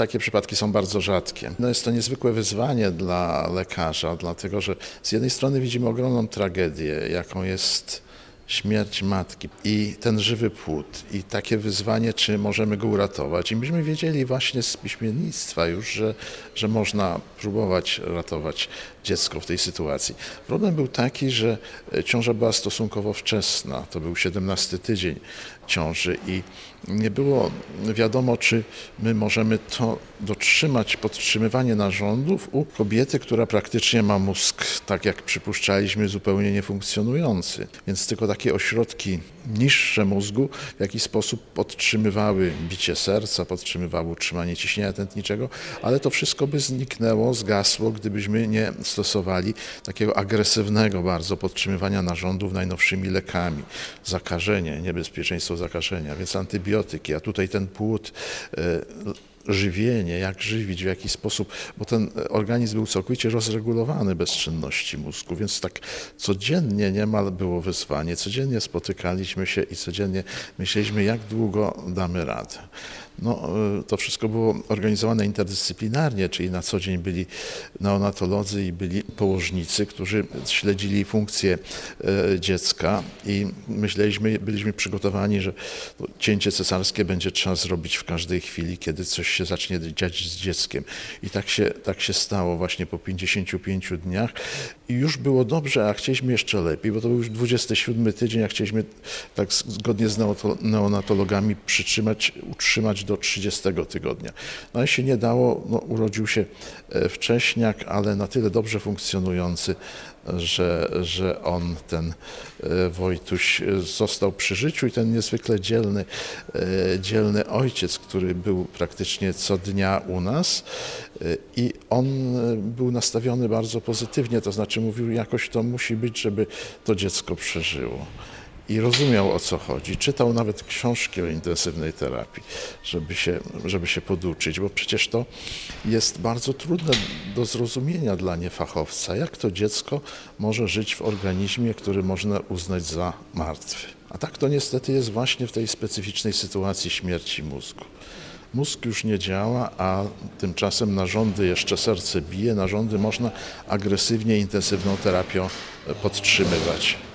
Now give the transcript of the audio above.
takie przypadki są bardzo rzadkie. No jest to niezwykłe wyzwanie dla lekarza, dlatego że z jednej strony widzimy ogromną tragedię, jaką jest śmierć matki i ten żywy płód i takie wyzwanie, czy możemy go uratować. I myśmy wiedzieli właśnie z piśmiennictwa już, że, że można próbować ratować dziecko w tej sytuacji. Problem był taki, że ciąża była stosunkowo wczesna, to był 17 tydzień ciąży i nie było wiadomo, czy my możemy to dotrzymać, podtrzymywanie narządów u kobiety, która praktycznie ma mózg, tak jak przypuszczaliśmy, zupełnie niefunkcjonujący. Więc tylko takie ośrodki niższe mózgu w jakiś sposób podtrzymywały bicie serca, podtrzymywały utrzymanie ciśnienia tętniczego, ale to wszystko by zniknęło, zgasło, gdybyśmy nie stosowali takiego agresywnego bardzo podtrzymywania narządów najnowszymi lekami. Zakażenie, niebezpieczeństwo zakażenia, więc antybiotyki, a tutaj ten płód e, żywienie, jak żywić, w jaki sposób, bo ten organizm był całkowicie rozregulowany bez czynności mózgu, więc tak codziennie niemal było wyzwanie, codziennie spotykaliśmy się i codziennie myśleliśmy, jak długo damy radę. No, y, to wszystko było organizowane interdyscyplinarnie, czyli na co dzień byli neonatolodzy i byli położnicy, którzy śledzili funkcję y, dziecka i myśleliśmy, byliśmy przygotowani, że cięcie cesarskie będzie trzeba zrobić w każdej chwili, kiedy coś się zacznie dziać z dzieckiem. I tak się, tak się stało właśnie po 55 dniach i już było dobrze, a chcieliśmy jeszcze lepiej, bo to był już 27 tydzień, a chcieliśmy tak zgodnie z neonatologami przytrzymać, utrzymać do 30 tygodnia. No i się nie dało, no, urodził się e, wcześniak, ale na tyle dobrze funkcjonujący, że, że on, ten e, Wojtuś, został przy życiu i ten niezwykle dzielny, e, dzielny ojciec, który był praktycznie co dnia u nas i on był nastawiony bardzo pozytywnie, to znaczy mówił, jakoś to musi być, żeby to dziecko przeżyło i rozumiał o co chodzi. Czytał nawet książki o intensywnej terapii, żeby się, żeby się poduczyć, bo przecież to jest bardzo trudne do zrozumienia dla niefachowca, jak to dziecko może żyć w organizmie, który można uznać za martwy. A tak to niestety jest właśnie w tej specyficznej sytuacji śmierci mózgu. Mózg już nie działa, a tymczasem narządy, jeszcze serce bije, narządy można agresywnie, intensywną terapią podtrzymywać.